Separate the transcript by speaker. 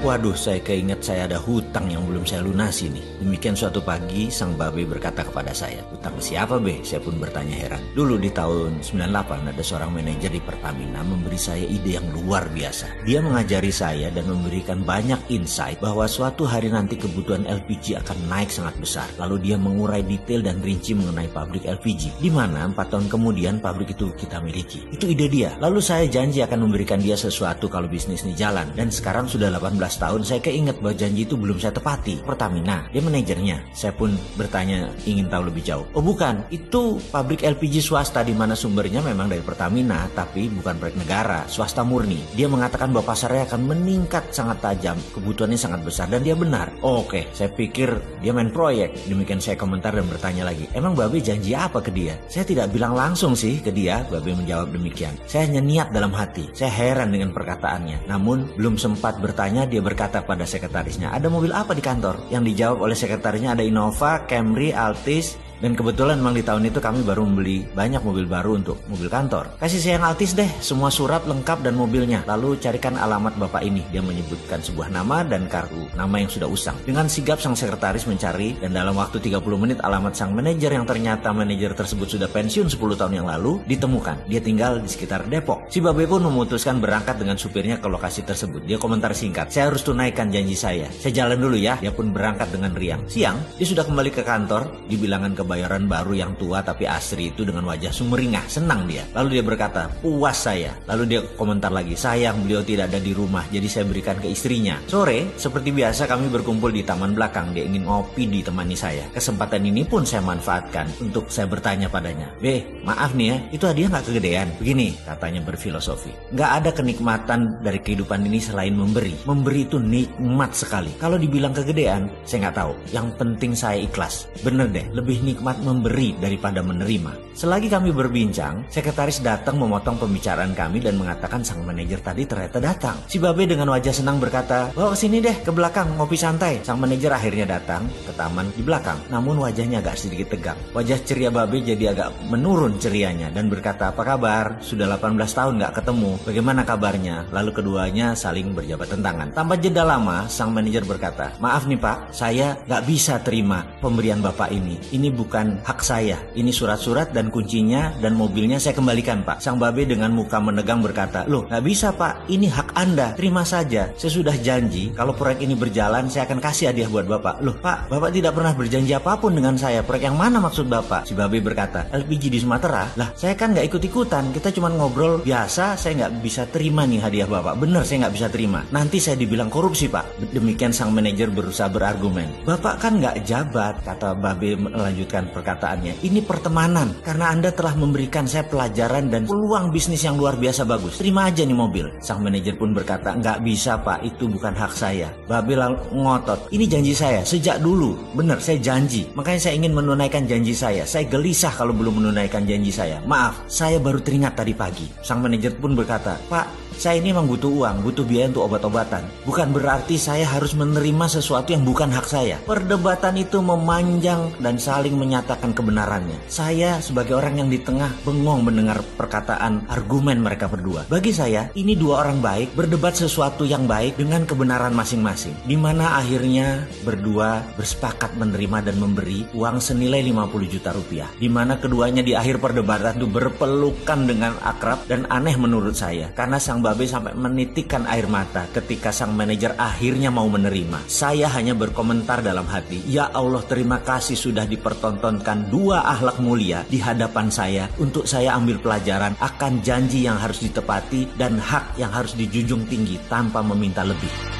Speaker 1: Waduh, saya keinget saya ada hutang yang belum saya lunasi nih. Demikian suatu pagi, sang babe berkata kepada saya, hutang siapa be? Saya pun bertanya heran. Dulu di tahun 98 ada seorang manajer di Pertamina memberi saya ide yang luar biasa. Dia mengajari saya dan memberikan banyak insight bahwa suatu hari nanti kebutuhan LPG akan naik sangat besar. Lalu dia mengurai detail dan rinci mengenai pabrik LPG. Di mana empat tahun kemudian pabrik itu kita miliki. Itu ide dia. Lalu saya janji akan memberikan dia sesuatu kalau bisnis ini jalan. Dan sekarang sudah 18 tahun saya keinget bahwa janji itu belum saya tepati. Pertamina, dia manajernya. Saya pun bertanya ingin tahu lebih jauh. Oh bukan, itu pabrik LPG swasta di mana sumbernya memang dari Pertamina, tapi bukan proyek negara, swasta murni. Dia mengatakan bahwa pasarnya akan meningkat sangat tajam, kebutuhannya sangat besar dan dia benar. Oh, Oke, okay. saya pikir dia main proyek. Demikian saya komentar dan bertanya lagi, emang Babe janji apa ke dia? Saya tidak bilang langsung sih ke dia, Babe menjawab demikian. Saya hanya niat dalam hati. Saya heran dengan perkataannya. Namun belum sempat bertanya, dia berkata pada sekretarisnya, ada mobil apa di kantor? Yang dijawab oleh sekretarisnya ada Innova, Camry, Altis, dan kebetulan memang di tahun itu kami baru membeli banyak mobil baru untuk mobil kantor. Kasih sayang Altis deh, semua surat lengkap dan mobilnya. Lalu carikan alamat bapak ini. Dia menyebutkan sebuah nama dan kartu nama yang sudah usang. Dengan sigap sang sekretaris mencari dan dalam waktu 30 menit alamat sang manajer yang ternyata manajer tersebut sudah pensiun 10 tahun yang lalu ditemukan. Dia tinggal di sekitar Depok. Si Babe pun memutuskan berangkat dengan supirnya ke lokasi tersebut. Dia komentar singkat, saya harus tunaikan janji saya. Saya jalan dulu ya. Dia pun berangkat dengan riang. Siang, dia sudah kembali ke kantor di bilangan ke bayaran baru yang tua tapi asri itu dengan wajah sumringah. Senang dia. Lalu dia berkata, puas saya. Lalu dia komentar lagi, sayang beliau tidak ada di rumah jadi saya berikan ke istrinya. Sore, seperti biasa kami berkumpul di taman belakang. Dia ingin ngopi ditemani saya. Kesempatan ini pun saya manfaatkan untuk saya bertanya padanya. B, maaf nih ya, itu hadiah nggak kegedean? Begini, katanya berfilosofi. Nggak ada kenikmatan dari kehidupan ini selain memberi. Memberi itu nikmat sekali. Kalau dibilang kegedean, saya nggak tahu. Yang penting saya ikhlas. Bener deh, lebih nikmat nikmat memberi daripada menerima. Selagi kami berbincang, sekretaris datang memotong pembicaraan kami dan mengatakan sang manajer tadi ternyata datang. Si Babe dengan wajah senang berkata, bawa sini deh ke belakang ngopi santai. Sang manajer akhirnya datang ke taman di belakang, namun wajahnya agak sedikit tegang. Wajah ceria Babe jadi agak menurun cerianya dan berkata, apa kabar? Sudah 18 tahun gak ketemu, bagaimana kabarnya? Lalu keduanya saling berjabat tangan. Tanpa jeda lama, sang manajer berkata, maaf nih pak, saya gak bisa terima pemberian bapak ini. Ini bukan bukan hak saya. Ini surat-surat dan kuncinya dan mobilnya saya kembalikan pak. Sang babe dengan muka menegang berkata, loh nggak bisa pak, ini hak anda, terima saja. Saya sudah janji kalau proyek ini berjalan saya akan kasih hadiah buat bapak. Loh pak, bapak tidak pernah berjanji apa pun dengan saya. Proyek yang mana maksud bapak? Si babe berkata, LPG di Sumatera. Lah saya kan nggak ikut-ikutan, kita cuma ngobrol biasa. Saya nggak bisa terima nih hadiah bapak. Bener saya nggak bisa terima. Nanti saya dibilang korupsi pak. Demikian sang manajer berusaha berargumen. Bapak kan nggak jabat, kata babe melanjutkan melanjutkan perkataannya. Ini pertemanan karena Anda telah memberikan saya pelajaran dan peluang bisnis yang luar biasa bagus. Terima aja nih mobil. Sang manajer pun berkata, nggak bisa pak, itu bukan hak saya. Babil ngotot, ini janji saya sejak dulu. Bener, saya janji. Makanya saya ingin menunaikan janji saya. Saya gelisah kalau belum menunaikan janji saya. Maaf, saya baru teringat tadi pagi. Sang manajer pun berkata, Pak, saya ini memang butuh uang, butuh biaya untuk obat-obatan. Bukan berarti saya harus menerima sesuatu yang bukan hak saya. Perdebatan itu memanjang dan saling menyatakan kebenarannya. Saya sebagai orang yang di tengah bengong mendengar perkataan argumen mereka berdua. Bagi saya, ini dua orang baik berdebat sesuatu yang baik dengan kebenaran masing-masing. Di mana akhirnya berdua bersepakat menerima dan memberi uang senilai 50 juta rupiah. Di mana keduanya di akhir perdebatan itu berpelukan dengan akrab dan aneh menurut saya. Karena sang Babe sampai menitikkan air mata ketika sang manajer akhirnya mau menerima. Saya hanya berkomentar dalam hati, ya Allah terima kasih sudah dipertontonkan dua akhlak mulia di hadapan saya untuk saya ambil pelajaran akan janji yang harus ditepati dan hak yang harus dijunjung tinggi tanpa meminta lebih.